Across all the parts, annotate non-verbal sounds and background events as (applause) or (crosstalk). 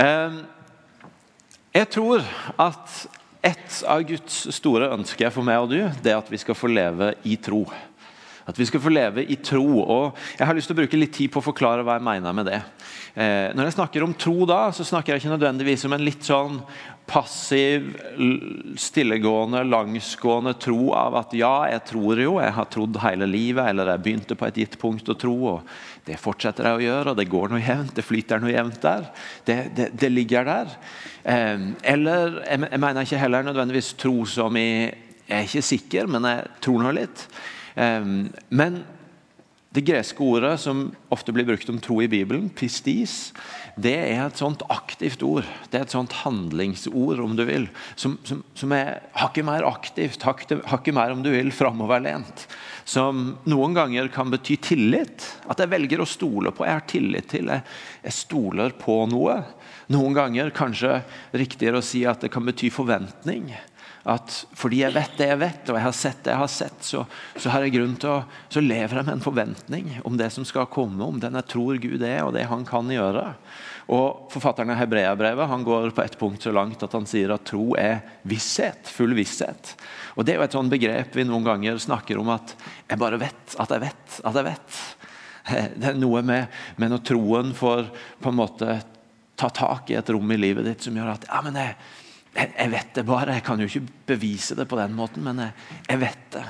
Eh, jeg tror at et av Guds store ønsker for meg og du, det er at vi skal få leve i tro. At vi skal få leve i tro. og Jeg har lyst til å bruke litt tid på å forklare hva jeg mener med det. Eh, når jeg snakker om tro, da, så snakker jeg ikke nødvendigvis om en litt sånn passiv, stillegående, langsgående tro av at ja, jeg tror jo, jeg har trodd hele livet, eller jeg begynte på et gitt punkt å tro, og det fortsetter jeg å gjøre, og det går noe jevnt, det flyter noe jevnt der. Det, det, det ligger der. Eh, eller jeg, jeg, mener ikke heller nødvendigvis tro som i Jeg er ikke sikker, men jeg tror nå litt. Men det greske ordet som ofte blir brukt om tro i Bibelen, pistis, det er et sånt aktivt ord. Det er et sånt handlingsord, om du vil, som, som, som er hakket mer aktivt, hakket mer, om du vil, framoverlent. Som noen ganger kan bety tillit. At jeg velger å stole på. Jeg har tillit til. Jeg, jeg stoler på noe. Noen ganger kanskje riktigere å si at det kan bety forventning at fordi jeg vet det jeg vet, og jeg har sett det jeg har sett, så, så har jeg grunn til å, så lever jeg med en forventning om det som skal komme, om den jeg tror Gud er, og det han kan gjøre. Og Forfatteren av Hebreabrevet han går på et punkt så langt at han sier at tro er visshet. Full visshet. Og Det er jo et sånt begrep vi noen ganger snakker om at jeg bare vet at jeg vet at jeg vet. (laughs) Det er noe med, med når troen får på en måte ta tak i et rom i livet ditt som gjør at ja, men jeg, jeg, vet det bare. Jeg kan jo ikke bevise det på den måten, men jeg, jeg, vet det.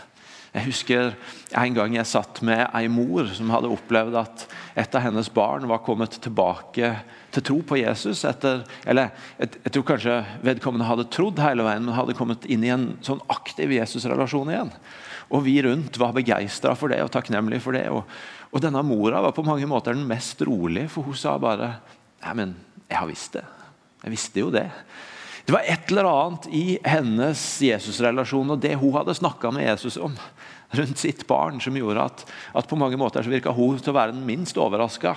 Jeg husker en gang jeg satt med ei mor som hadde opplevd at et av hennes barn var kommet tilbake til tro på Jesus. Etter, eller jeg, jeg tror kanskje vedkommende hadde trodd hele veien, men hadde kommet inn i en sånn aktiv Jesus-relasjon igjen. Og vi rundt var begeistra for det og takknemlige for det. Og, og, denne mora var på mange måter den mest rolige, for hun sa bare Nei, men jeg har visst det. Jeg visste jo det. Det var et eller annet i hennes Jesus-relasjon og det hun hadde snakka med Jesus om rundt sitt barn, som gjorde at, at på mange måter så virka hun til å være den minst overraska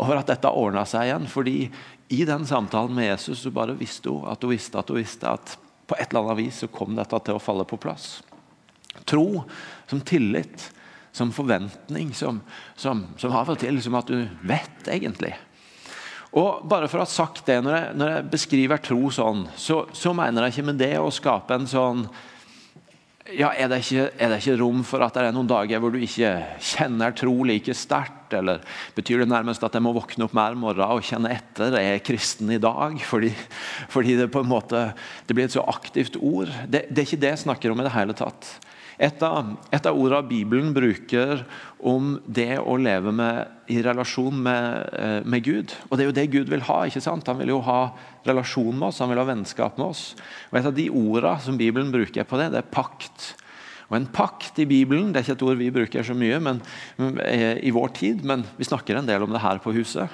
over at dette ordna seg igjen. fordi i den samtalen med Jesus så bare visste hun at hun visste at hun visste at på et eller annet vis så kom dette til å falle på plass. Tro som tillit, som forventning, som, som, som av og til som at du vet egentlig. Og bare for å ha sagt det, Når jeg, når jeg beskriver tro sånn, så, så, mener jeg ikke med det å skape en sånn ja, er det, ikke, er det, ikke, rom for at det er noen dager hvor du ikke kjenner tro like sterkt? Eller betyr det nærmest at jeg må våkne opp hver morgen og kjenne etter? Er jeg kristen i dag? Fordi, fordi det på en måte det blir et så aktivt ord. Det, det er ikke det jeg snakker om i det hele tatt. Et av, et av ordene Bibelen bruker om det å leve med, i relasjon med, eh, med, Gud. Og det er jo det Gud vil ha. ikke sant? Han vil jo ha relasjon med oss, han vil ha vennskap med oss. Og Et av de ordene som Bibelen bruker på det, det er pakt. Og En pakt i Bibelen det er ikke et ord vi bruker så mye men, eh, i vår tid, men vi snakker en del om det her på huset.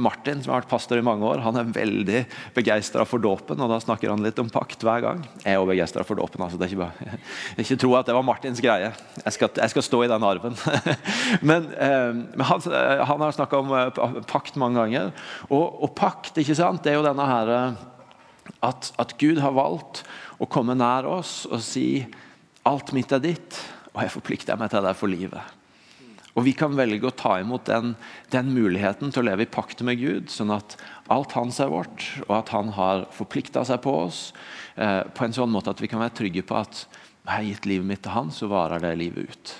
Martin, som har vært pastor i mange år, han er veldig begeistra for dåpen. og Da snakker han litt om pakt hver gang. Jeg er òg begeistra for dåpen. Altså, det er ikke, bare, (laughs) ikke tro at det var Martins greie. Jeg skal, jeg skal stå i den arven. (laughs) men, eh, men han, han, har snakka om eh, pakt mange ganger. Og, og, pakt ikke sant, det er jo denne her at, at Gud har valgt å komme nær oss og si Alt mitt er ditt, og jeg forplikter meg til deg for livet. Og Vi kan velge å ta imot den, den, muligheten til å leve i pakt med Gud, sånn at alt hans er vårt, og at han har forplikta seg på oss eh, på en sånn måte at vi kan være trygge på at jeg har gitt livet mitt til han, så varer det livet ut.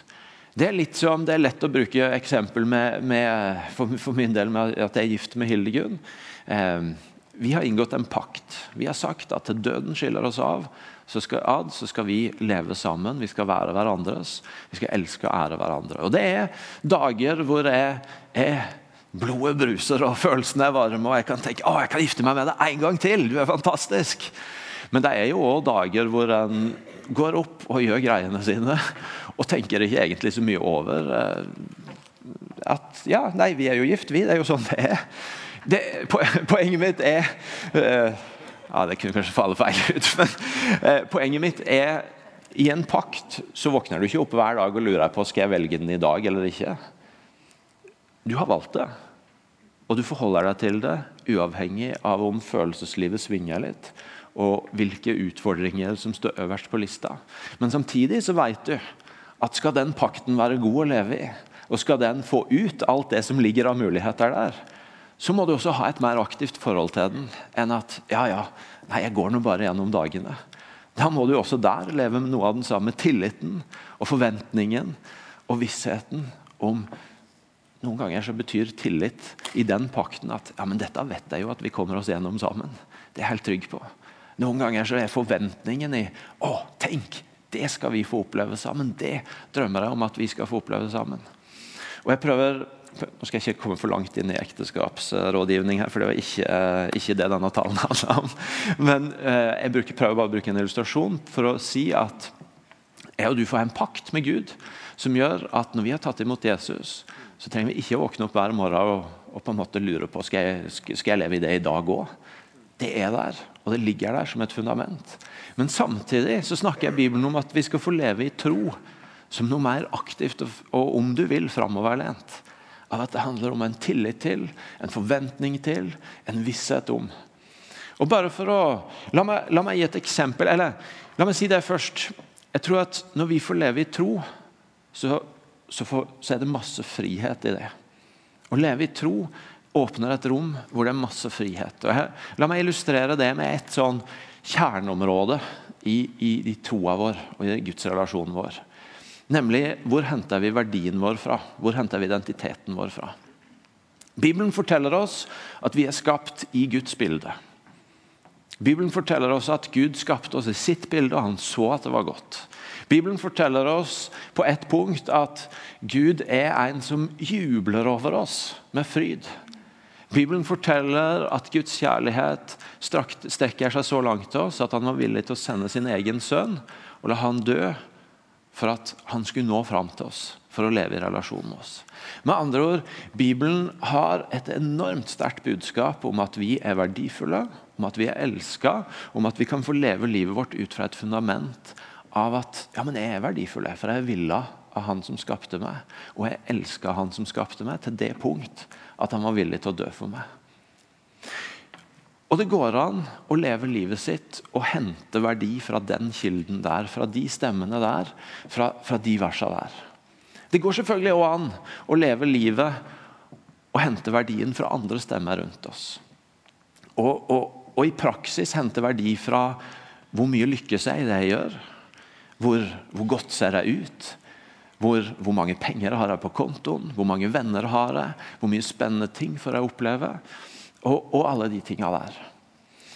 Det er litt som, det er lett å bruke eksempel med, med, for, for, min del med at jeg er gift med Hildegunn. Eh, vi har inngått en pakt. Vi har sagt at døden skiller oss av, så skal, ad, så skal vi leve sammen, vi skal være hverandres. Vi skal elske og ære hverandre. Og Det er dager hvor jeg, jeg blodet bruser og følelsene er varme, og jeg kan tenke å, jeg kan gifte meg med deg en gang til. Du er fantastisk. Men det er jo òg dager hvor en går opp og gjør greiene sine, og tenker ikke egentlig så mye over eh, at ja, nei, vi er jo gift, vi. Det er jo sånn det er. Det, poenget mitt er uh, ja, Det kunne kanskje falle feil (laughs) ut, men eh, poenget mitt er i en pakt så våkner du ikke opp hver dag og lurer på skal jeg velge den i dag eller ikke. Du har valgt det, og du forholder deg til det uavhengig av om følelseslivet svinger litt, og hvilke utfordringer som står øverst på lista. Men samtidig så vet du at skal den pakten være god å leve i, og skal den få ut alt det som ligger av muligheter der, så må du også ha et mer aktivt forhold til den enn at ja, ja, nei, jeg går nå bare gjennom dagene. Da må du også der leve med noe av den samme tilliten og forventningen og vissheten om Noen ganger så betyr tillit i den pakten at ja, men dette vet jeg jo at vi kommer oss gjennom sammen. Det er jeg helt trygg på. Noen ganger så er forventningen i å, tenk, det skal vi få oppleve sammen. Det drømmer jeg om at vi skal få oppleve sammen. Og jeg prøver nå skal jeg ikke komme for langt inn i ekteskapsrådgivning, her, for det var ikke, eh, ikke det denne talen (laughs) handla om. Men eh, jeg bruker, prøver bare å bruke en illustrasjon for å si at jeg og du får en pakt med Gud som gjør at når vi har tatt imot Jesus, så trenger vi ikke å våkne opp hver morgen og, og på en måte lure på skal jeg, skal jeg leve i det i dag òg. Det er der, og det ligger der som et fundament. Men samtidig så snakker jeg Bibelen om at vi skal få leve i tro som noe mer aktivt og, og om du vil, framoverlent av at det handler om en tillit til, en forventning til, en visshet om. Og bare for å, La meg, la meg gi et eksempel. eller La meg si det først. Jeg tror at Når vi får leve i tro, så, så, får, så er det masse frihet i det. Å leve i tro åpner et rom hvor det er masse frihet. Jeg, la meg illustrere det med et sånn kjerneområde i, i, i troa vår og i gudsrelasjonen vår. Nemlig hvor henter vi verdien vår fra? Hvor henter vi identiteten vår fra? Bibelen forteller oss at vi er skapt i Guds bilde. Bibelen forteller oss at Gud skapte oss i sitt bilde, og han så at det var godt. Bibelen forteller oss på ett punkt at Gud er en som jubler over oss med fryd. Bibelen forteller at Guds kjærlighet strekker seg så langt til oss at han var villig til å sende sin egen sønn og la han dø for at han skulle nå fram til oss, for å leve i relasjon med oss. Med andre ord, Bibelen har et enormt sterkt budskap om at vi er verdifulle, om at vi er elska, om at vi kan få leve livet vårt ut fra et fundament av at ja, men jeg er verdifull, for jeg er villa av Han som skapte meg. Og jeg elska Han som skapte meg, til det punkt at han var villig til å dø for meg. Og det går an å leve livet sitt og hente verdi fra den kilden der, fra de stemmene der, fra, fra de versa der. Det går selvfølgelig òg an å leve livet og hente verdien fra andre stemmer rundt oss. Og, og, og i praksis hente verdi fra hvor mye lykkes jeg i det jeg gjør? Hvor, hvor godt ser jeg ut? Hvor, hvor, mange penger har jeg på kontoen? Hvor mange venner har jeg? Hvor mye spennende ting får jeg oppleve? Og, og alle de tinga der.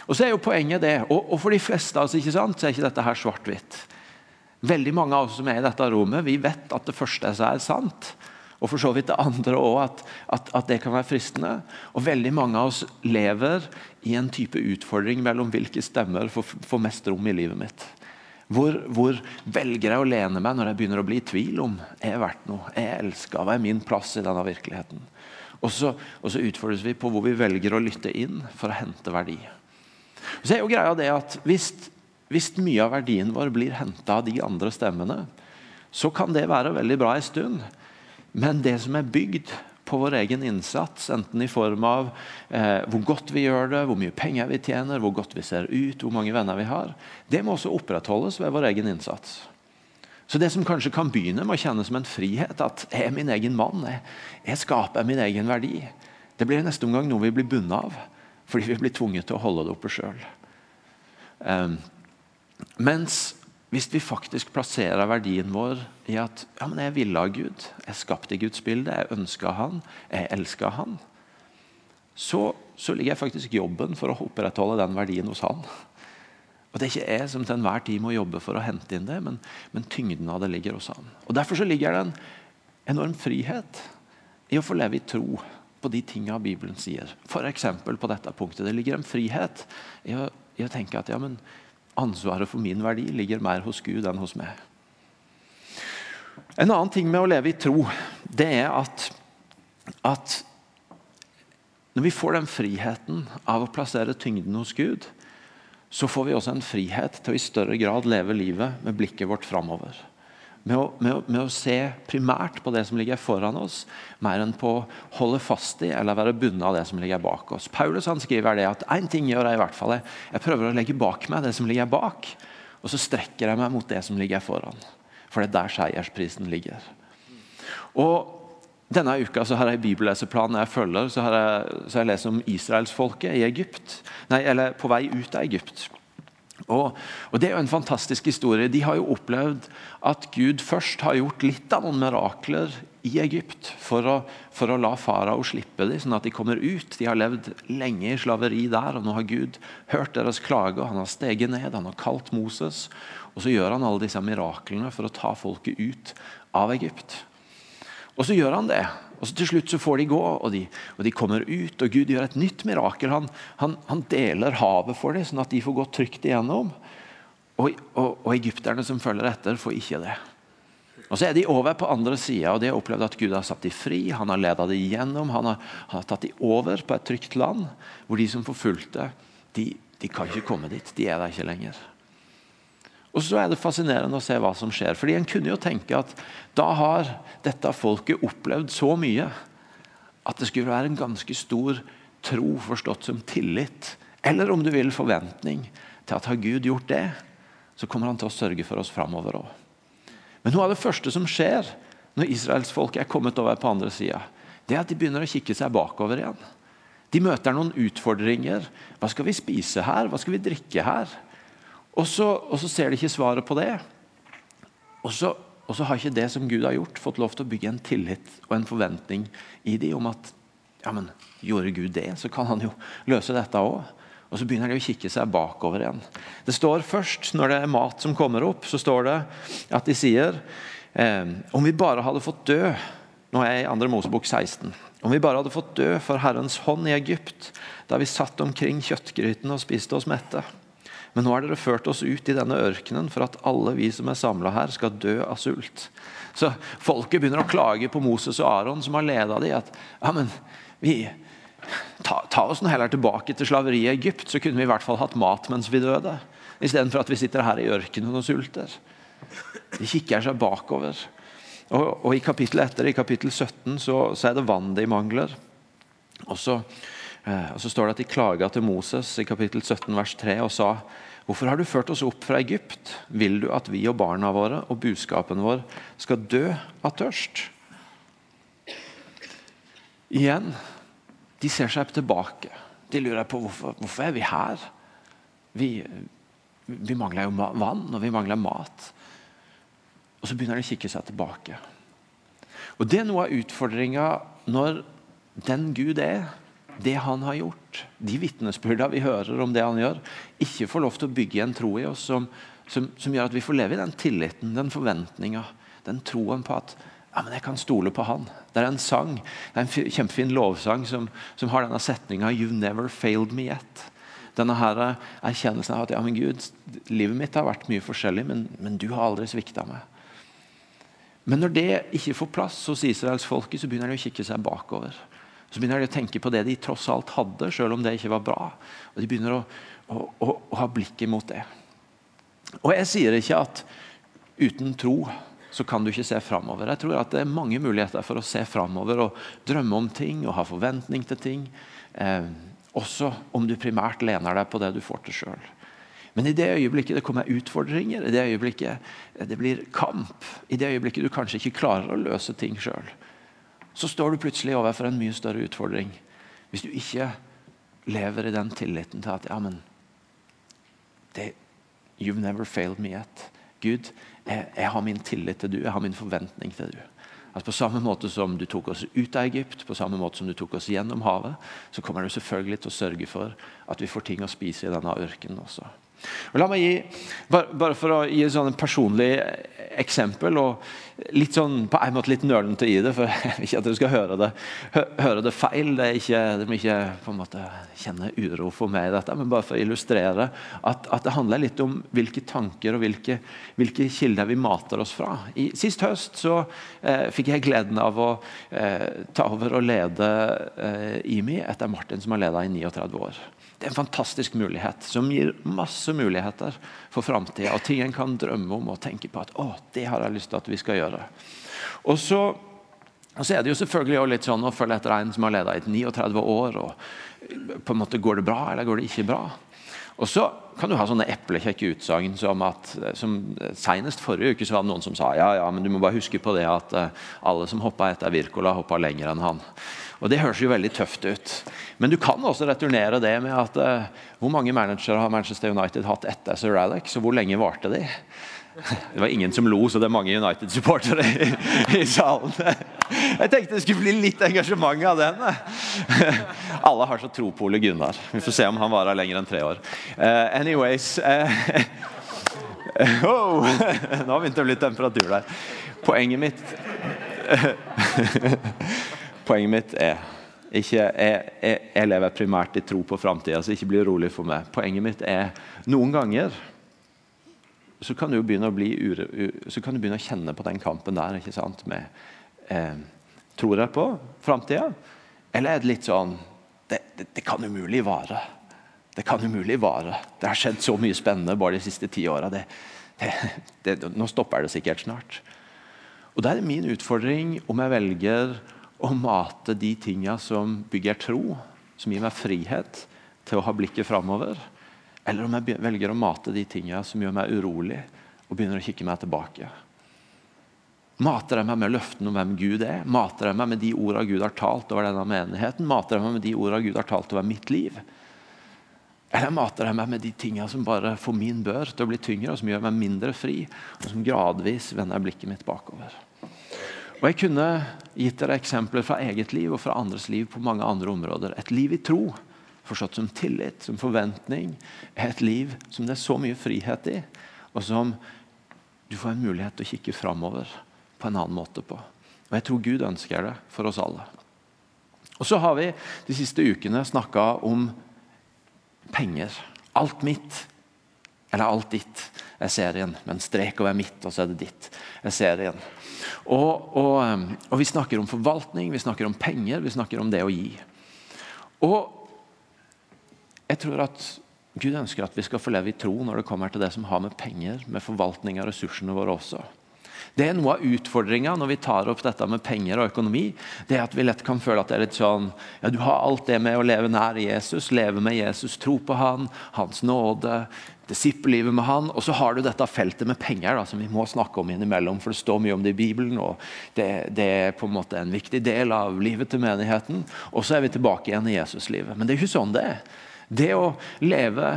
Og så er jo poenget det, og, og for de fleste av oss ikke sant, så er ikke dette her svart-hvitt. Veldig mange av oss som er i dette rommet, vi vet at det første er sant. Og for så vidt det andre òg, at, at, at, det kan være fristende. Og veldig mange av oss lever i en type utfordring mellom hvilke stemmer får, får mest rom i livet mitt. Hvor, hvor, velger jeg å lene meg når jeg begynner å bli i tvil om er jeg verdt noe, er jeg elska, hva er min plass i denne virkeligheten? Og så, og så, utfordres vi på hvor vi velger å lytte inn for å hente verdi. Så er jo greia det at hvis, hvis mye av verdien vår blir henta av de andre stemmene, så kan det være veldig bra en stund. Men det som er bygd på vår egen innsats, enten i form av eh, hvor godt vi gjør det, hvor mye penger vi tjener, hvor godt vi ser ut, hvor mange venner vi har, det må også opprettholdes ved vår egen innsats. Så Det som kanskje kan begynne med å kjennes som en frihet, at jeg er min egen mann, jeg, jeg skaper min egen verdi, det blir i neste omgang noe vi blir bundet av, fordi vi blir tvunget til å holde det oppe sjøl. Um, ehm, mens hvis vi faktisk plasserer verdien vår i at ja, men jeg ville av Gud, jeg skapte Guds bilde, jeg ønska Han, jeg elska Han, så, så ligger jeg faktisk jobben for å opprettholde den verdien hos Han. Og Det er ikke jeg som til enhver tid må jobbe for å hente inn det, men, men tyngden av det ligger hos han. Og Derfor så ligger det en enorm frihet i å få leve i tro på de tinga Bibelen sier. F.eks. på dette punktet. Det ligger en frihet i å, i å tenke at ja, men ansvaret for min verdi ligger mer hos Gud enn hos meg. En annen ting med å leve i tro, det er at, at når vi får den friheten av å plassere tyngden hos Gud, så får vi også en frihet til å i større grad leve livet med blikket vårt framover. Med å, med, å, med å, se primært på det som ligger foran oss, mer enn på å holde fast i eller være bundet av det som ligger bak oss. Paulus han skriver det at én ting gjør jeg i hvert fall. Jeg, jeg prøver å legge bak meg det som ligger bak, og så strekker jeg meg mot det som ligger foran. For det er der seiersprisen ligger. Og denne uka så har jeg bibelleseplanen jeg følger, så har jeg, så jeg lest om israelsfolket i Egypt. Nei, eller på vei ut av Egypt. Og, og, Det er jo en fantastisk historie. De har jo opplevd at Gud først har gjort litt av noen mirakler i Egypt for å, for å la farao slippe dem, sånn at de kommer ut. De har levd lenge i slaveri der, og nå har Gud hørt deres klage. og Han har steget ned, han har kalt Moses, og så gjør han alle disse miraklene for å ta folket ut av Egypt. Og så gjør han det. Og så Til slutt så får de gå, og de, og de kommer ut. og Gud gjør et nytt mirakel. Han, han, han deler havet for dem, sånn at de får gå trygt igjennom. Og, og, og egypterne som følger etter, får ikke det. Og Så er de over på andre sida, og de har opplevd at Gud har satt dem fri. Han har ledet dem gjennom, han har, han har tatt dem over på et trygt land. Hvor de som forfulgte, de, de kan ikke komme dit. De er der ikke lenger. Og så er det fascinerende å se hva som skjer. Fordi En kunne jo tenke at da har dette folket opplevd så mye at det skulle være en ganske stor tro forstått som tillit. Eller om du vil forventning til at har Gud gjort det, så kommer han til å sørge for oss framover òg. Men noe av det første som skjer når israelsfolket er kommet over på andre sida, det er at de begynner å kikke seg bakover igjen. De møter noen utfordringer. Hva skal vi spise her? Hva skal vi drikke her? Og så, og så ser de ikke svaret på det. Og så, og så, har ikke det som Gud har gjort, fått lov til å bygge en tillit og en forventning i dem om at ja, men gjorde Gud det, så kan han jo løse dette òg. Og så begynner de å kikke seg bakover igjen. Det står først, Når det er mat som kommer opp, så står det at de sier eh, om vi bare hadde fått dø Nå er jeg i 2. Mosebok 16. Om vi bare hadde fått dø for Herrens hånd i Egypt, da vi satt omkring kjøttgrytene og spiste oss mette. Men nå har dere ført oss ut i denne ørkenen for at alle vi som er samla her, skal dø av sult. Så folket begynner å klage på Moses og Aron, som har leda dem. At ja, men vi, ta, ta oss nå heller tilbake til slaveriet i Egypt, så kunne vi i hvert fall hatt mat mens vi døde. Istedenfor at vi sitter her i ørkenen og sulter. De kikker seg bakover. Og, og I kapittel etter, i kapittel 17, så, så er det vann de mangler. Og så, eh, og så står det at de klaga til Moses i kapittel 17 vers 3 og sa Hvorfor har du ført oss opp fra Egypt? Vil du at vi og barna våre og buskapen vår skal dø av tørst? Igjen, de ser seg tilbake. De lurer på hvorfor, hvorfor er vi her. Vi, vi mangler jo vann, og vi mangler mat. Og så begynner de å kikke seg tilbake. Og Det er noe av utfordringa når den Gud er, det han har gjort, de vitnesbyrda vi hører om det han gjør, ikke får lov til å bygge en tro i oss som, som, som gjør at vi får leve i den tilliten, den forventninga, den troen på at ja, men jeg kan stole på han. Det er en sang, det er en kjempefin lovsang som, som har denne setninga 'You've never failed me yet'. Denne her erkjennelsen av at ja, men Gud, livet mitt har vært mye forskjellig, men, men du har aldri svikta meg. Men når det ikke får plass hos israelsfolket, så begynner de å kikke seg bakover. Så begynner de å tenke på det de tross alt hadde, selv om det ikke var bra. Og De begynner å, å, å, å ha blikket mot det. Og Jeg sier ikke at uten tro så kan du ikke se framover. Jeg tror at det er mange muligheter for å se framover og drømme om ting og ha forventning til ting. Eh, også om du primært lener deg på det du får til sjøl. Men i det øyeblikket det kommer utfordringer, i det øyeblikket det blir kamp, i det øyeblikket du kanskje ikke klarer å løse ting sjøl, så står du plutselig overfor en mye større utfordring. Hvis du ikke lever i den tilliten til at ja, men det, You've never failed me yet. Gud, jeg, jeg, har min tillit til du, jeg har min forventning til du. At På samme måte som du tok oss ut av Egypt, på samme måte som du tok oss gjennom havet, så kommer du selvfølgelig til å sørge for at vi får ting å spise i denne ørkenen også. Og la meg gi, bare for å gi et sånn personlig eksempel, og litt sånn, på en måte litt nølete i det, for (laughs) jeg vil ikke at dere skal høre det, høre det feil. det er ikke, Dere må ikke på en måte kjenne uro for meg i dette, men bare for å illustrere at, at det handler litt om hvilke tanker og hvilke, hvilke kilder vi mater oss fra. I, sist høst så eh, fikk jeg gleden av å eh, ta over og lede eh, IMI etter Martin, som har ledet i 39 år. Det er en fantastisk mulighet som gir masse muligheter for framtida. Og ting en kan drømme om og tenke på at å, det har jeg lyst til at vi skal gjøre. Og så, og så er det jo selvfølgelig litt sånn å følge etter en som har leda i 39 år. og på en måte Går det bra, eller går det ikke bra? Og så kan du ha sånne eplekjekke utsagn som at som Senest forrige uke så var det noen som sa ja, ja, men du må bare huske på det at alle som hoppa etter Wirkola, hoppa lenger enn han. Og Det høres jo veldig tøft ut. Men du kan også returnere det med at uh, hvor mange managere har Manchester United hatt etter Sir Alex, og hvor lenge varte de? (laughs) Det var ingen som lo, så det er mange United-supportere i, i, salen. (laughs) Jeg tenkte det skulle bli litt engasjement av den. (laughs) Alle har så tro på Ole Gunnar. Vi får se om han varer lenger enn tre år. Uh, anyways uh, oh, Nå begynte det å bli temperatur der. Poenget mitt Poenget mitt er ikke, jeg, jeg, jeg, lever primært i tro på framtida, så ikke bli urolig for meg. Poenget mitt er noen ganger så kan du begynne å, ure, så kan du begynne å kjenne på den kampen der. ikke sant? Med, eh, tror jeg på framtida, eller er det litt sånn det, det, det, kan umulig vare. Det kan umulig vare. Det har skjedd så mye spennende bare de siste ti åra. Nå stopper det sikkert snart. Og Da er det min utfordring om jeg velger å mate de tinga som bygger tro, som gir meg frihet til å ha blikket framover. Eller om jeg velger å mate de tinga som gjør meg urolig, og begynner å kikke meg tilbake. Mater jeg meg med løftene om hvem Gud er? Mater jeg meg med de orda Gud har talt over denne menigheten? Mater jeg meg med de orda Gud har talt over mitt liv? Eller mater jeg meg med de tinga som bare får min bør til å bli tyngre, og som gjør meg mindre fri, og som gradvis vender blikket mitt bakover? Og Jeg kunne gitt dere eksempler fra eget liv og fra andres liv på mange andre områder. Et liv i tro, forstått som tillit, som forventning, er et liv som det er så mye frihet i, og som du får en mulighet til å kikke framover på en annen måte på. Og Jeg tror Gud ønsker det for oss alle. Og Så har vi de siste ukene snakka om penger. Alt mitt, eller alt ditt, er serien. Med en strek over mitt, og så er det ditt. er serien. Og, og, um, og, vi snakker om forvaltning, vi snakker om penger, vi snakker om det å gi. Og jeg tror at Gud ønsker at vi skal få leve i tro når det kommer til det som har med penger, med forvaltning av ressursene våre også. Det er noe av utfordringa når vi tar opp dette med penger og økonomi. Det er at vi lett kan føle at det er litt sånn ja, Du har alt det med å leve nær Jesus, leve med Jesus, tro på han, hans nåde, disippellivet med han, og så har du dette feltet med penger da, som vi må snakke om innimellom, for det står mye om det i Bibelen. og det, det, er på en måte en viktig del av livet til menigheten. Og så er vi tilbake igjen i Jesuslivet. Men det er ikke sånn det er. Det å leve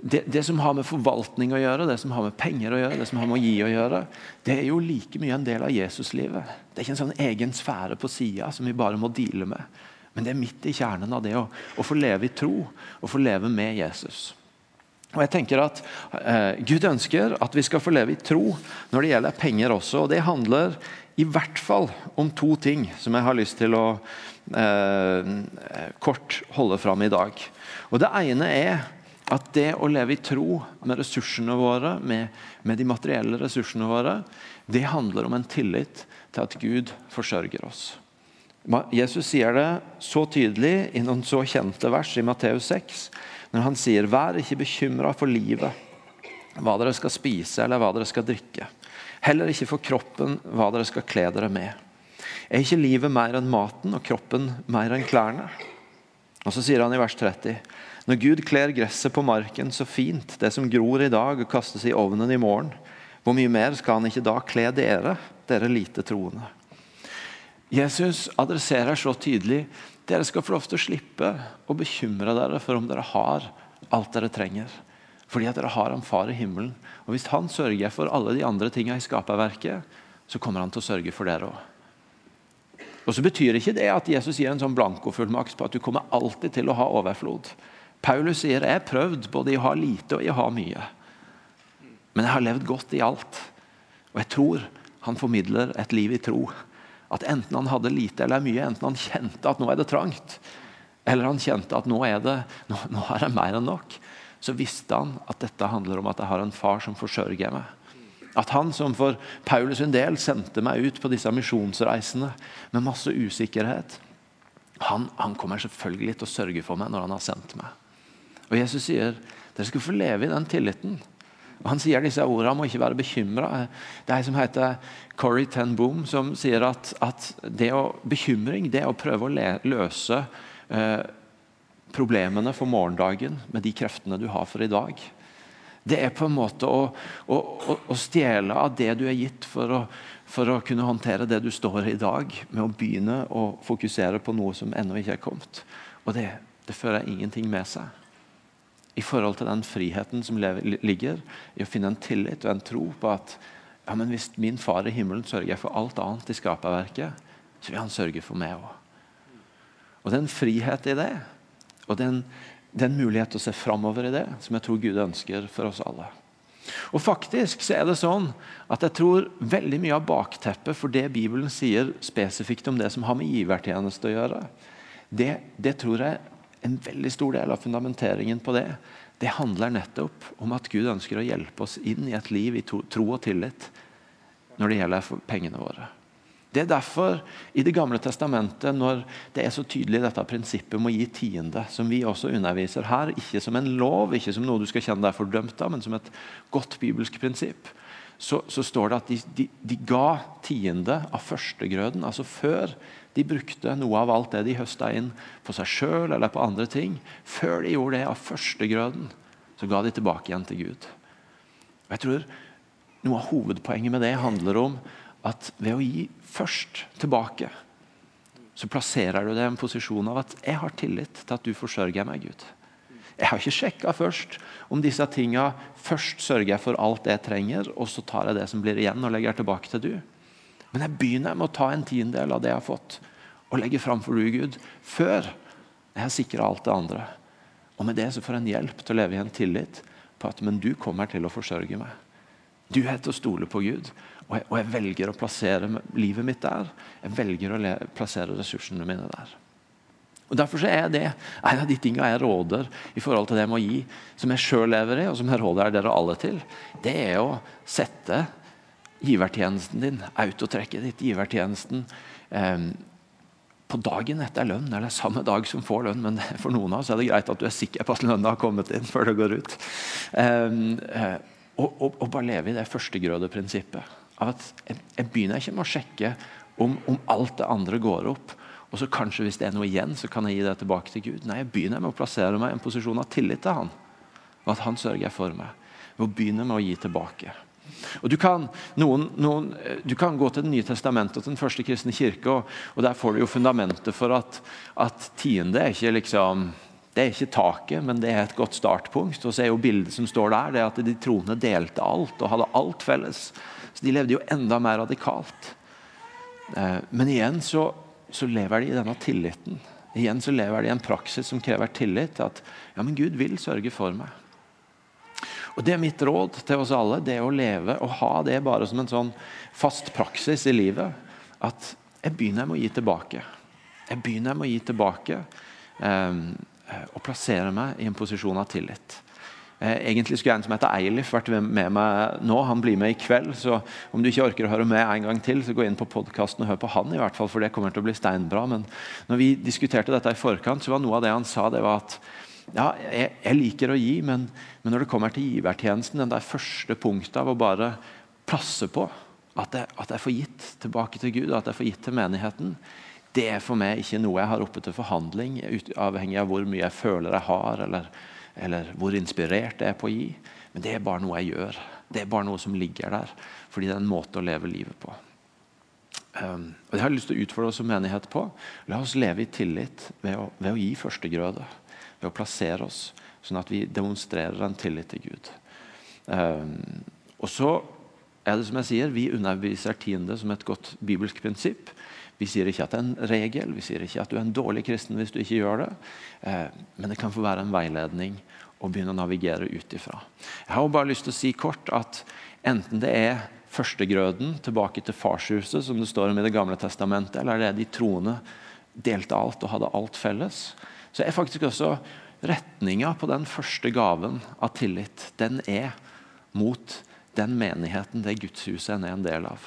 det, det, som har med forvaltning å gjøre, det som har med penger å gjøre, det som har med å gi å gjøre, det er jo like mye en del av Jesuslivet. Det er ikke en sånn egen sfære på sida som vi bare må deale med. Men det er midt i kjernen av det å, å få leve i tro og få leve med Jesus. Og jeg tenker at eh, Gud ønsker at vi skal få leve i tro når det gjelder penger også. og Det handler i hvert fall om to ting som jeg har lyst til å eh, kort holde fram i dag. Og Det ene er at det å leve i tro med ressursene våre, med, med de materielle ressursene våre, det handler om en tillit til at Gud forsørger oss. Jesus sier det så tydelig i noen så kjente vers i Matteus 6 når han sier, 'Vær ikke bekymra for livet, hva dere skal spise eller hva dere skal drikke.' 'Heller ikke for kroppen, hva dere skal kle dere med.' 'Er ikke livet mer enn maten og kroppen mer enn klærne?' Og Så sier han i vers 30.: Når Gud kler gresset på marken så fint, det som gror i dag og kastes i ovnen i morgen, hvor mye mer skal han ikke da kle dere, dere lite troende? Jesus adresserer så tydelig dere skal få lov til å slippe å bekymre dere for om dere har alt dere trenger. Fordi at dere har en far i himmelen. Og Hvis han sørger for alle de andre tingene i skaperverket, så kommer han til å sørge for dere òg. Og så betyr ikke det at Jesus gir en sånn blankofullmakt på at du kommer alltid til å ha overflod. Paulus sier jeg har prøvd både i å ha lite og i å ha mye. Men jeg har levd godt i alt. Og jeg tror han formidler et liv i tro at enten han hadde lite eller mye, enten han kjente at nå er det trangt, eller han kjente at nå er det, nå, nå er det mer enn nok, så visste han at dette handler om at jeg har en far som forsørger meg. At han som for Paulus sin del sendte meg ut på disse misjonsreisene med masse usikkerhet, han, han, kommer selvfølgelig til å sørge for meg når han har sendt meg. Og Jesus sier dere skal få leve i den tilliten. Han sier disse ordene om å ikke være bekymra. Det er en som heter Corrie ten Boom, som sier at, at det å, bekymring det er å prøve å le, løse eh, problemene for morgendagen med de kreftene du har for i dag. Det er på en måte å, å, å stjele av det du er gitt for å, for å, kunne håndtere det du står i i dag, med å begynne å fokusere på noe som ennå ikke er kommet. Og det, det fører ingenting med seg. I forhold til den friheten som ligger i å finne en tillit og en tro på at ja, men hvis min far i himmelen sørger for alt annet i skaperverket, så vil han sørge for meg òg. Og det er en frihet i det. Og det er en, det er en mulighet til å se framover i det, som jeg tror Gud ønsker for oss alle. Og faktisk så er det sånn at jeg tror veldig mye av bakteppet for det Bibelen sier spesifikt om det som har med givertjeneste å gjøre, det, det tror jeg en veldig stor del av fundamenteringen på det, det handler nettopp om at Gud ønsker å hjelpe oss inn i et liv i tro, og tillit når det gjelder pengene våre. Det er derfor i Det gamle testamentet, når det er så tydelig dette prinsippet om å gi tiende, som vi også underviser her, ikke som en lov, ikke som noe du skal kjenne deg fordømt av, men som et godt bibelsk prinsipp, så, så står det at de, de, de, ga tiende av førstegrøden, altså før de brukte noe av alt det de høsta inn på seg sjøl eller på andre ting. Før de gjorde det av førstegrøden, så ga de tilbake igjen til Gud. Og jeg tror Noe av hovedpoenget med det handler om at ved å gi først tilbake, så plasserer du deg i en posisjon av at jeg har tillit til at du forsørger meg, Gud. Jeg har ikke sjekka først om disse tinga først sørger jeg for alt jeg trenger, og så tar jeg det som blir igjen og legger tilbake til du. Men jeg begynner med å ta en tiendedel av det jeg har fått, og legge fram for du, Gud, før jeg har sikra alt det andre. Og med det så får en hjelp til å leve i en tillit på at men du kommer til å forsørge meg. Du er til å stole på Gud. Og jeg, og jeg, velger å plassere livet mitt der. Jeg velger å plassere ressursene mine der. Og Derfor er det en av de tingene jeg råder i forhold til det med å gi, som jeg sjøl lever i, og som jeg råder dere alle til, det er å sette givertjenesten din, autotrekket ditt, givertjenesten, eh, på dagen etter lønn, eller samme dag som får lønn. Men (laughs) for noen av oss er det greit at du er sikker på at lønna har kommet inn før det går ut. Eh, eh, og, og, og bare leve i det førstegrødeprinsippet at jeg, jeg, begynner ikke med å sjekke om, om, alt det andre går opp. Og så kanskje hvis det er noe igjen, så kan jeg gi det tilbake til Gud. Nei, jeg begynner med å plassere meg i en posisjon av tillit til Han. Og at Han sørger for meg. Ved å begynne med å gi tilbake. Og du kan, noen, noen, du kan, gå til Det nye testamentet og til den første kristne kirke, og, og der får du jo fundamentet for at, at tiende er ikke liksom det er ikke taket, men det er et godt startpunkt. Og så er jo Bildet som står der, det at de troende delte alt og hadde alt felles. Så De levde jo enda mer radikalt. Eh, men igjen så, så lever de i denne tilliten. Igjen så lever de i en praksis som krever tillit til at ja, men Gud vil sørge for meg. Og Det er mitt råd til oss alle, det å leve og ha det bare som en sånn fast praksis i livet. At jeg begynner med å gi tilbake. Jeg begynner med å gi tilbake eh, og plassere meg i en posisjon av tillit. Eh, egentlig skulle en som heter Eilif vært med meg nå. Han blir med i kveld. så Om du ikke orker å høre med en gang til, så gå inn på podkasten og hør på han. i hvert fall, for det kommer til å bli steinbra. Men når vi diskuterte dette i forkant, så var noe av det han sa, det var at ja, jeg, jeg liker å gi, men, men, når det kommer til givertjenesten, den der første punktet av å bare passe på at jeg, at jeg får gitt tilbake til Gud, at jeg får gitt til menigheten, det er for meg ikke noe jeg har oppe til forhandling, avhengig av hvor mye jeg føler jeg har. eller eller hvor inspirert jeg er på å gi. Men det er bare noe jeg gjør. Det er bare noe som ligger der. Fordi det er en måte å leve livet på. Um, og Det har jeg lyst til å utfordre oss som menighet på. La oss leve i tillit ved å, ved å gi førstegrøde. Ved å plassere oss sånn at vi demonstrerer en tillit til Gud. Um, og så er det som jeg sier, Vi underviser tiende som et godt bibelsk prinsipp. Vi sier ikke at det er en regel, vi sier ikke at du er en dårlig kristen hvis du ikke gjør det. Eh, men det kan få være en veiledning å begynne å navigere ut ifra. Jeg har bare lyst til å si kort at enten det er førstegrøden tilbake til farshuset, som det står om i Det gamle testamentet, eller det er de troende delte alt og hadde alt felles, så er faktisk også retninga på den første gaven av tillit, den er mot den menigheten det gudshuset en er en del av.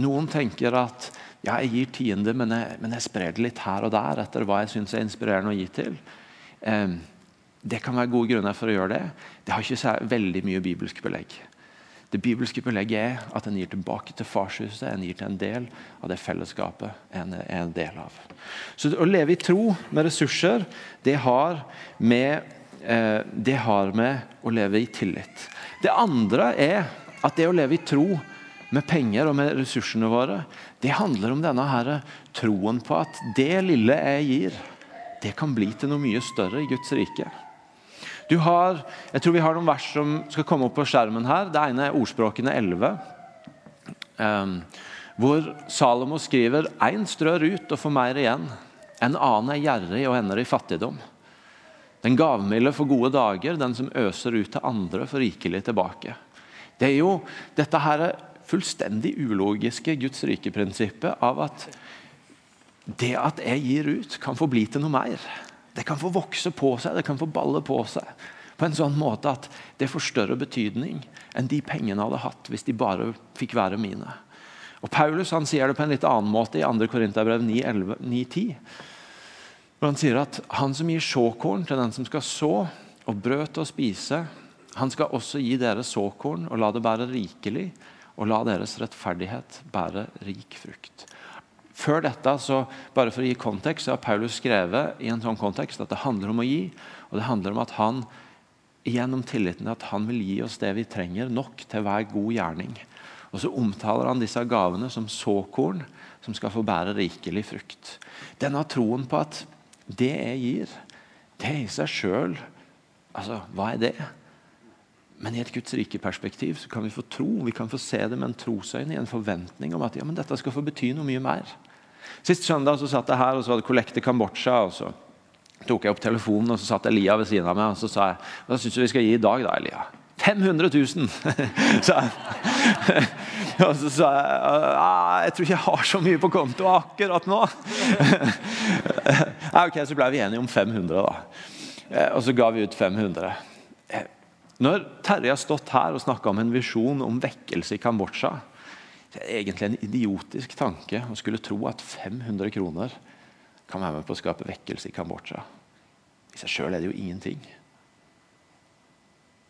Noen tenker at ja, jeg gir tiende, men jeg, men jeg sprer det litt her og der etter hva jeg syns er inspirerende å gi til. Eh, det kan være gode grunner for å gjøre det. Det har ikke så veldig mye bibelsk belegg. Det bibelske belegget er at en gir tilbake til farshuset, en gir til en del av det fellesskapet en er en del av. Så Å leve i tro med ressurser, det har med, eh, det har med å leve i tillit. Det andre er at det å leve i tro med penger og med ressursene våre, det handler om denne her troen på at det lille jeg gir, det kan bli til noe mye større i Guds rike. Du har, jeg tror Vi har noen vers som skal komme opp på skjermen her. Det ene er ordspråkene 11. Um, hvor Salomo skriver «Ein strør ut og får mer igjen. En annen er gjerrig og ender i fattigdom. Den gavmilde får gode dager, den som øser ut til andre, får rikelig tilbake. Det er jo dette her fullstendig ulogiske Guds rike-prinsippet av at det at jeg gir ut, kan få bli til noe mer. Det kan få vokse på seg, det kan få balle på seg. På en sånn måte at det får større betydning enn de pengene hadde hatt hvis de bare fikk være mine. Og Paulus han sier det på en litt annen måte i 2. Korinterbrev 9.10. Hvor han sier at han som gir såkorn til den som skal så, og brød til å spise, han skal også gi dere såkorn og la det bære rikelig, og la deres rettferdighet bære rik frukt. Før dette, så, bare for å gi kontekst, så har Paulus skrevet i en sånn kontekst at det handler om å gi. Og det handler om at han gjennom tilliten til at han vil gi oss det vi trenger, nok til hver god gjerning. Og Så omtaler han disse gavene som såkorn som skal få bære rikelig frukt. Denne troen på at det jeg gir, det i seg sjøl Altså, hva er det? Men i et Guds rike perspektiv så kan vi få tro, vi kan få se det med en trosøyne, i en forventning om at ja, men dette skal få bety noe mye mer. Sist søndag så satt jeg her og så hadde kollekte Kambodsja. og så tok jeg opp telefonen og så satt Elia ved siden av meg og så sa jeg, hva syns du vi skal gi i dag, da, Elia? 500 000! så jeg. (laughs) Og så sa jeg jeg tror ikke jeg har så mye på konto akkurat nå. (laughs) ok, Så ble vi enige om 500, da. Eh, og så ga vi ut 500. Når Terje har stått her og snakka om en visjon om vekkelse i Kambodsja, det er egentlig en idiotisk tanke å skulle tro at 500 kroner kan være med på å skape vekkelse i Kambodsja. I seg sjøl er det jo ingenting.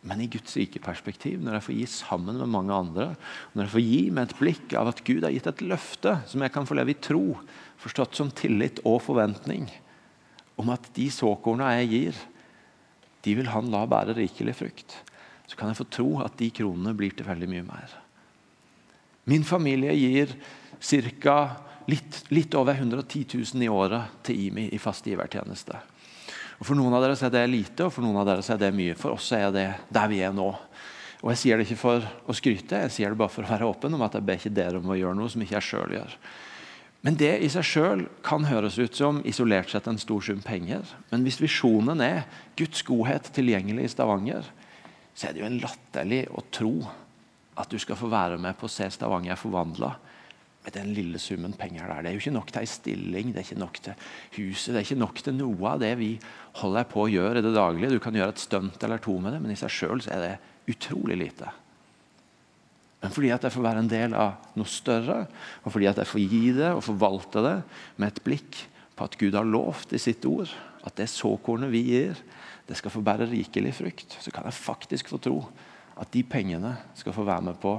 Men i Guds rike perspektiv, når jeg får gi sammen med mange andre, når jeg får gi med et blikk av at Gud har gitt et løfte som jeg kan få leve i tro, forstått som tillit og forventning, om at de såkorna jeg gir, de vil han la bære rikelig frukt, så kan jeg få tro at de kronene blir til veldig mye mer. Min familie gir ca. Litt, litt, over 110 000 i året til IMI i fast givertjeneste. Og For noen av dere er det lite, og for noen av dere er det mye. For oss er det der vi er nå. Og Jeg sier det ikke for å skryte, jeg sier det bare for å være åpen om at jeg ber ikke dere om å gjøre noe som ikke jeg sjøl gjør. Men det i seg sjøl kan høres ut som isolert sett en stor sum penger. Men hvis visjonen er Guds godhet tilgjengelig i Stavanger, så er det jo en latterlig å tro at du skal få være med på å se Stavanger forvandla med den lille summen penger der. Det er jo ikke nok til ei stilling, det er ikke nok til huset, det er ikke nok til noe av det vi holder på å gjøre i det daglige. Du kan gjøre et stunt eller to med det, men i seg sjøl er det utrolig lite. Men fordi at jeg får være en del av noe større, og fordi at jeg får gi det og forvalte det med et blikk på at Gud har lovt i sitt ord at det såkornet vi gir, det skal få bære rikelig frukt, så kan jeg faktisk få tro at de pengene skal få være med på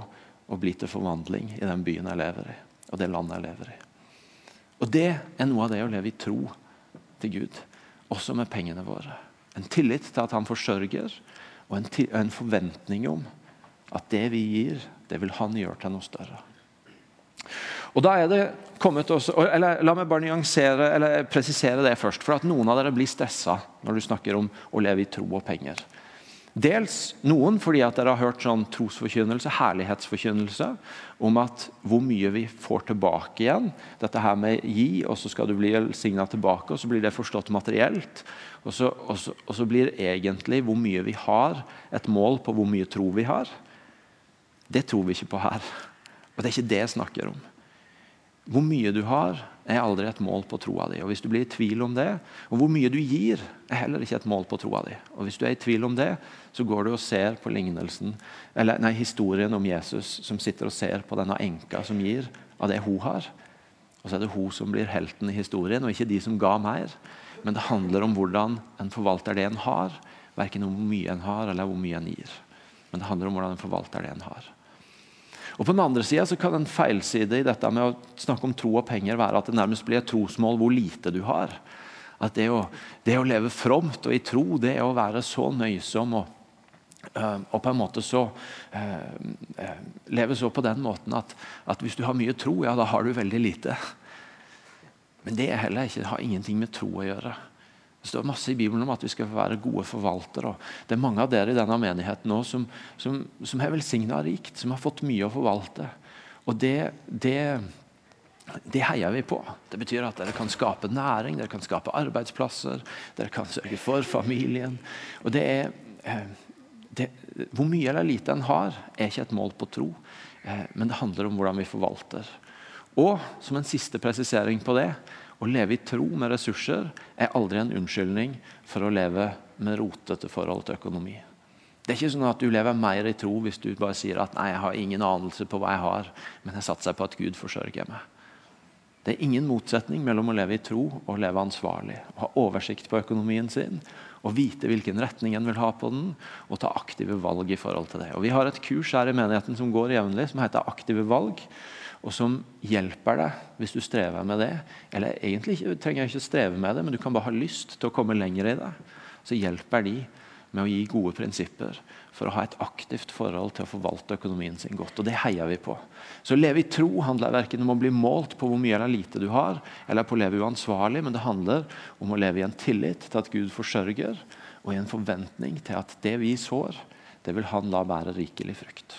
å bli til forvandling i den byen jeg lever i, og det landet jeg lever i. Og Det er noe av det å leve i tro til Gud, også med pengene våre. En tillit til at han forsørger, og en, en forventning om at det vi gir, det vil han gjøre til noe større. Og da er det kommet også, eller La meg bare nyansere, eller presisere det først. For at noen av dere blir stressa når du snakker om å leve i tro og penger. Dels noen fordi at dere har hørt sånn trosforkynnelse, herlighetsforkynnelse, om at hvor mye vi får tilbake igjen. Dette her med gi, og så skal du bli velsigna tilbake, og så blir det forstått materielt. Og så, og, så, og så, blir egentlig hvor mye vi har, et mål på hvor mye tro vi har. Det tror vi ikke på her. Og det er ikke det jeg snakker om. Hvor mye du har, er aldri et mål på troa di. Og Hvis du blir i tvil om det, og hvor mye du gir, er heller ikke et mål på troa di. Og Hvis du er i tvil om det, så går du og ser på lignelsen, eller nei, historien om Jesus som sitter og ser på denne enka som gir av det hun har. Og så er det hun som blir helten i historien, og ikke de som ga mer. Men det handler om hvordan en forvalter det en har, verken om hvor mye en har, eller hvor mye en gir. Men det handler om hvordan en forvalter det en har. Og På den andre sida kan en feilside i dette med å snakke om tro og penger være at det nærmest blir et trosmål hvor lite du har. At det å, det å leve fromt og i tro, det er å være så nøysom og, uh, og på en måte så uh, Leve så på den måten at, at, hvis du har mye tro, ja, da har du veldig lite. Men det er heller ikke, har ingenting med tro å gjøre. Det står masse i Bibelen om at vi skal være gode forvaltere. Det er mange av dere i denne menigheten nå som, som, som er velsigna rikt, som har fått mye å forvalte. Og det, det, det, heier vi på. Det betyr at dere kan skape næring, dere kan skape arbeidsplasser, dere kan sørge for familien. Og det er, eh, det, Hvor mye eller lite en har, er ikke et mål på tro, eh, men det handler om hvordan vi forvalter. Og som en siste presisering på det å leve i tro med ressurser er aldri en unnskyldning for å leve med rotete forhold til økonomi. Det er ikke sånn at du lever mer i tro hvis du bare sier at nei, jeg har ingen anelse på hva jeg har, men jeg satser på at Gud forsørger meg. Det er ingen motsetning mellom å leve i tro og leve ansvarlig. Å ha oversikt på økonomien sin, å vite hvilken retning en vil ha på den, og ta aktive valg i forhold til det. Og Vi har et kurs her i menigheten som går jevnlig, som heter Aktive valg og som hjelper deg hvis du strever med det. Eller egentlig trenger jeg ikke streve med det, men du kan bare ha lyst til å komme lenger i det. Så hjelper de med å gi gode prinsipper for å ha et aktivt forhold til å forvalte økonomien sin godt. Og det heier vi på. Så å leve i tro handler verken om å bli målt på hvor mye eller lite du har, eller på å leve uansvarlig, men det handler om å leve i en tillit til at Gud forsørger, og i en forventning til at det vi sår, det vil han la bære rikelig frukt.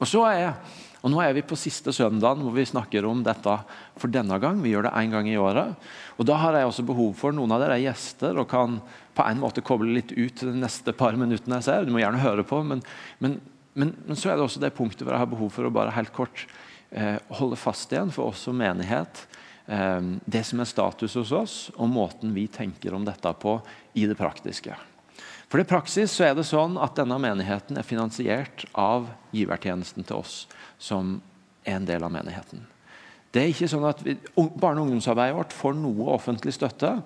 Og så er og Nå er vi på siste søndagen hvor vi snakker om dette for denne gang. Vi gjør det én gang i året. Og Da har jeg også behov for noen av dere er gjester og kan på en måte koble litt ut de neste par minuttene jeg ser. Du må gjerne høre på, men, men, men, men, så er det også det punktet hvor jeg har behov for å bare helt kort eh, holde fast igjen for oss som menighet. Eh, det som er status hos oss, og måten vi tenker om dette på i det praktiske. For i praksis så er det sånn at denne menigheten er finansiert av givertjenesten til oss som en del av menigheten. Det er ikke sånn at vi, Barne- og ungdomsarbeidet vårt får noe offentlig støtte.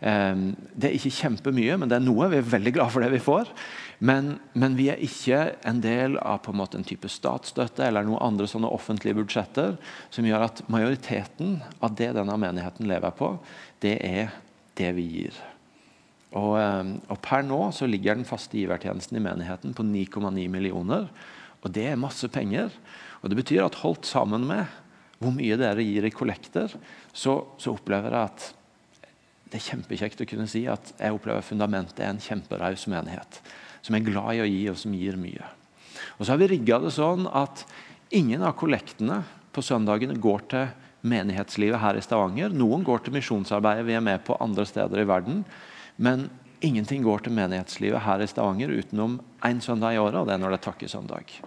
Ehm, det er ikke kjempemye, men det er noe. Vi er veldig glad for det vi får. Men, men vi er ikke en del av på en, måte en type statsstøtte eller noen andre sånne offentlige budsjetter som gjør at majoriteten av det denne menigheten lever på, det er det vi gir. Og, ehm, og Per nå så ligger den faste givertjenesten i menigheten på 9,9 millioner. Og det er masse penger. Og Det betyr at holdt sammen med hvor mye dere gir i kollekter, så, så, opplever jeg at det er kjempekjekt å kunne si at jeg opplever fundamentet er en kjemperaus menighet. Som er glad i å gi, og som gir mye. Og så har vi rigga det sånn at ingen av kollektene på søndagene går til menighetslivet her i Stavanger. Noen går til misjonsarbeidet vi er med på andre steder i verden. Men ingenting går til menighetslivet her i Stavanger utenom én søndag i året, og det er når det er takkesøndag.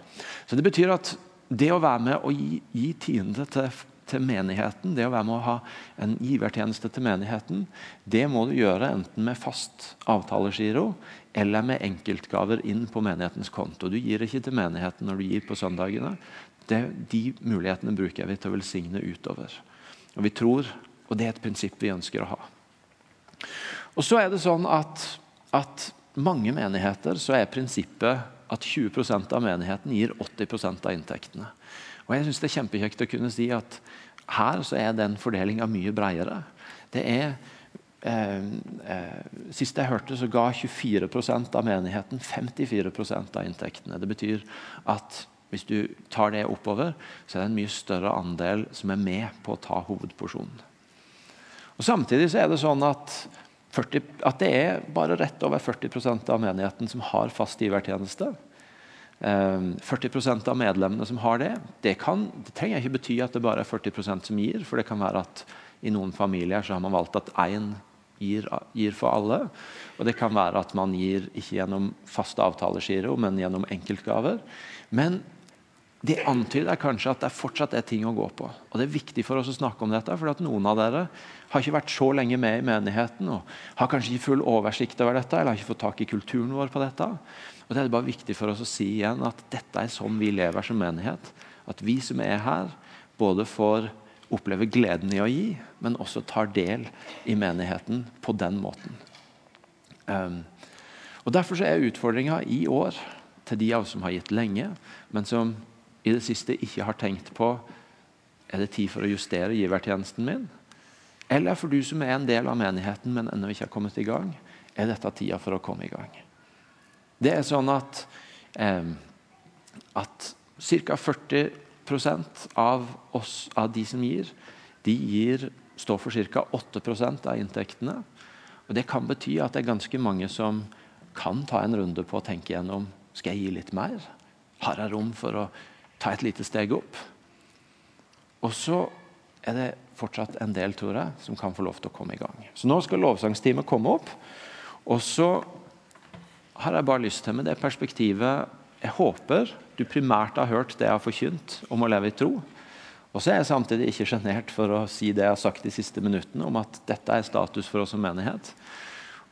Så det betyr at det å være med og gi, gi tiende til, til, menigheten, det å være med å ha en givertjeneste til menigheten, det må du gjøre enten med fast avtalegiro eller med enkeltgaver inn på menighetens konto. Du gir ikke til menigheten når du gir på søndagene. Det, de mulighetene bruker vi til å velsigne utover. Og vi tror, og Det er et prinsipp vi ønsker å ha. Og så er det sånn at, at mange menigheter så er prinsippet at 20% av menigheten gir 80% av inntektene. Og jeg synes Det er kjempekjekt å kunne si at her så er den fordelinga mye bredere. Det er eh, eh, Sist jeg hørte, så ga 24% av menigheten 54% av inntektene. Det betyr at hvis du tar det oppover, så er det en mye større andel som er med på å ta hovedporsjonen. Og Samtidig så er det sånn at 40, at det er bare rett over 40% av menigheten som har fast givertjeneste. 40% ehm, av medlemmene som har det. Det, kan, det trenger ikke bety at det bare er 40% som gir. For det kan være at i noen familier så har man valgt at én gir, gir, for alle. Og det kan være at man gir ikke gjennom fast avtalegiro, men gjennom enkeltgaver. Men det antyder kanskje at det fortsatt er ting å gå på. Og Det er viktig for oss å snakke om dette, for noen av dere har ikke vært så lenge med i menigheten og har kanskje ikke full oversikt over dette, eller har ikke fått tak i kulturen vår på dette. Og Det er bare viktig for oss å si igjen at dette er sånn vi lever som menighet. At vi som er her, både får oppleve gleden i å gi, men også tar del i menigheten på den måten. Um, og Derfor så er utfordringa i år til de av oss som har gitt lenge, men som i det siste ikke har tenkt på er det tid for å justere givertjenesten min, eller for du som er en del av menigheten, men ennå ikke har kommet i gang, er dette tida for å komme i gang. Det er sånn at, eh, at ca. 40% av oss, av de som gir, de gir, står for ca. 8% av inntektene. Og Det kan bety at det er ganske mange som kan ta en runde på å tenke gjennom skal jeg gi litt mer. Har jeg rom for å ta et lite steg opp? Og så er det fortsatt en del tror jeg, som kan få lov til å komme i gang. Så nå skal lovsangsteamet komme opp. Og så har jeg bare lyst til med det perspektivet Jeg håper du primært har hørt det jeg har forkynt om å leve i tro. Og så er jeg samtidig ikke sjenert for å si det jeg har sagt de siste minuttene, om at dette er status for oss som menighet.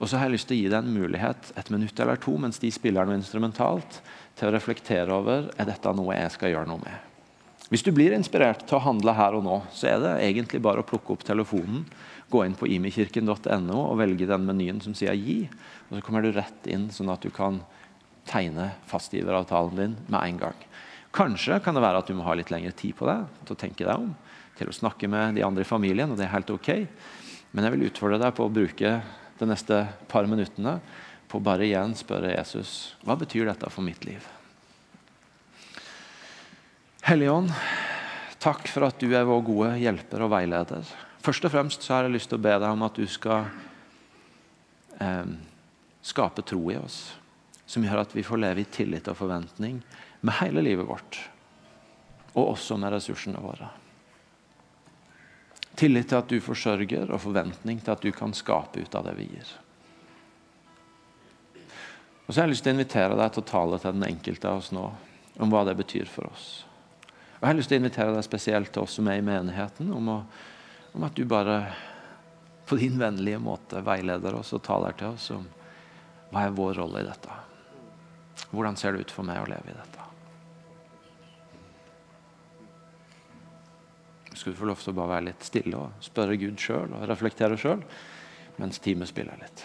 Og så har jeg lyst til å gi deg en mulighet et minutt eller to mens de spiller noe instrumentalt, til å reflektere over er dette noe jeg skal gjøre noe med. Hvis du blir inspirert til å handle her og nå, så er det egentlig bare å plukke opp telefonen, gå inn på imikirken.no og velge den menyen som sier 'gi'. og Så kommer du rett inn, sånn at du kan tegne fastgiveravtalen din med en gang. Kanskje kan det være at du må ha litt lengre tid på deg til å tenke deg om, til å snakke med de andre i familien, og det er helt ok. Men jeg vil utfordre deg på å bruke de neste par minuttene på bare igjen spørre Jesus hva betyr dette for mitt liv. Hellige Ånd, takk for at du er vår gode hjelper og veileder. Først og fremst så har jeg lyst til å be deg om at du skal eh, skape tro i oss. Som gjør at vi får leve i tillit og forventning med hele livet vårt. Og også med ressursene våre. Tillit til at du forsørger, og forventning til at du kan skape ut av det vi gir. Og så har jeg lyst til å invitere deg til å tale til den enkelte av oss nå om hva det betyr for oss. Og Jeg har lyst til å invitere deg spesielt til oss som er i menigheten, om, å, om at du bare på din vennlige måte veileder oss og taler til oss om hva er vår rolle i dette. Hvordan ser det ut for meg å leve i dette? Skal du få lov til å bare være litt stille og spørre Gud sjøl og reflektere sjøl mens teamet spiller litt.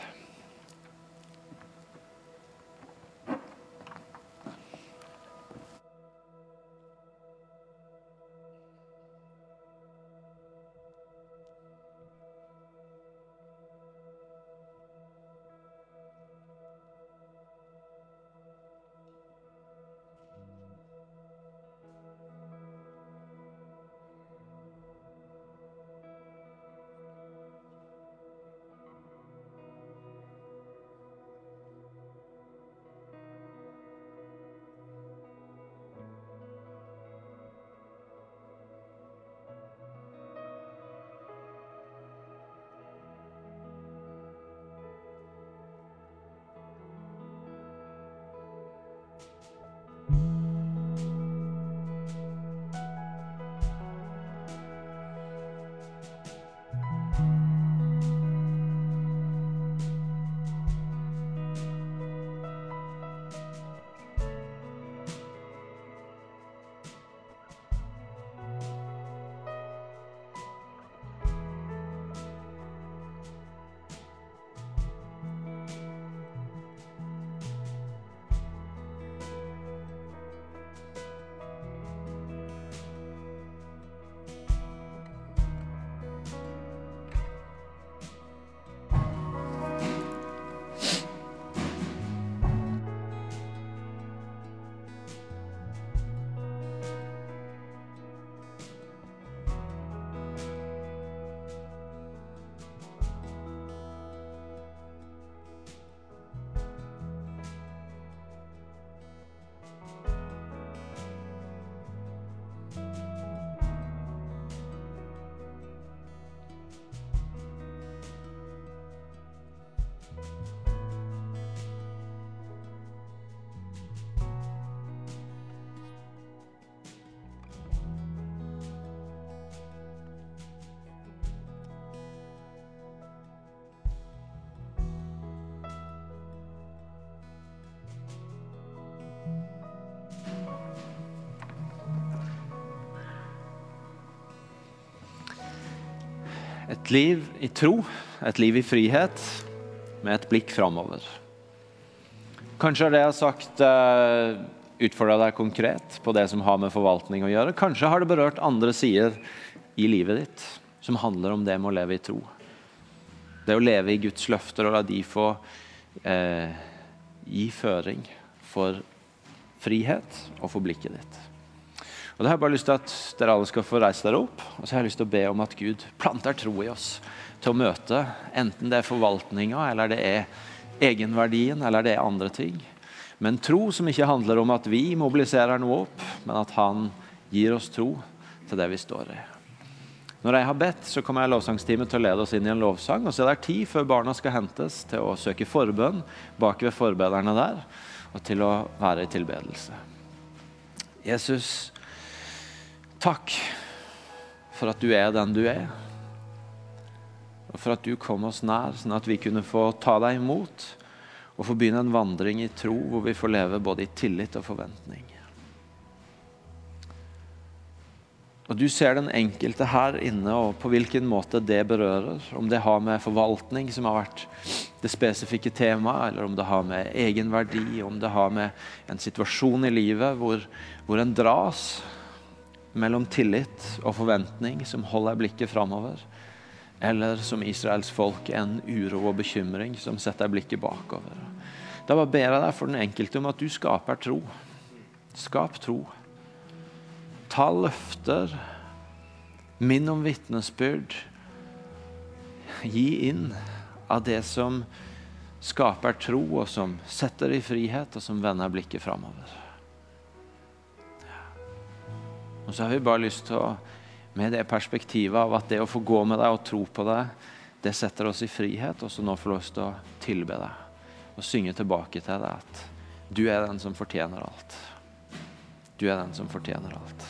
Et liv i tro, et liv i frihet, med et blikk framover. Kanskje har det jeg har sagt eh, utfordra deg konkret på det som har med forvaltning å gjøre. Kanskje har det berørt andre sider i livet ditt som handler om det med å leve i tro. Det å leve i Guds løfter og la de få eh, gi føring for frihet og for blikket ditt. Og da har jeg bare lyst til at dere alle skal få reise dere opp. Og så har jeg lyst til å be om at Gud planter tro i oss til å møte, enten det er forvaltninga, eller det er egenverdien, eller det er andre ting. Men tro som ikke handler om at vi mobiliserer noe opp, men at Han gir oss tro til det vi står i. Når jeg har bedt, så kommer jeg lovsangsteamet til å lede oss inn i en lovsang. og Så er det tid før barna skal hentes til å søke forbønn bak ved forbederne der, og til å være i tilbedelse. Jesus, takk for at du er den du er. Og for at du kom oss nær, sånn at vi kunne få ta deg imot og få begynne en vandring i tro hvor vi får leve både i tillit og forventning. Og Du ser den enkelte her inne, og på hvilken måte det berører. Om det har med forvaltning, som har vært det spesifikke temaet, eller om det har med egenverdi, om det har med en situasjon i livet hvor, hvor en dras mellom tillit og forventning som holder blikket framover. Eller som Israels folk, en uro og bekymring som setter blikket bakover. Da bare ber jeg deg for den enkelte om at du skaper tro. Skap tro. Ta løfter. Minn om vitnesbyrd. Gi inn av det som skaper tro, og som setter i frihet, og som vender blikket framover. Og så har vi bare lyst til å med det perspektivet av at det å få gå med deg og tro på deg, det setter oss i frihet, og så nå får lov til å tilbe deg og synge tilbake til deg at du er den som fortjener alt. Du er den som fortjener alt.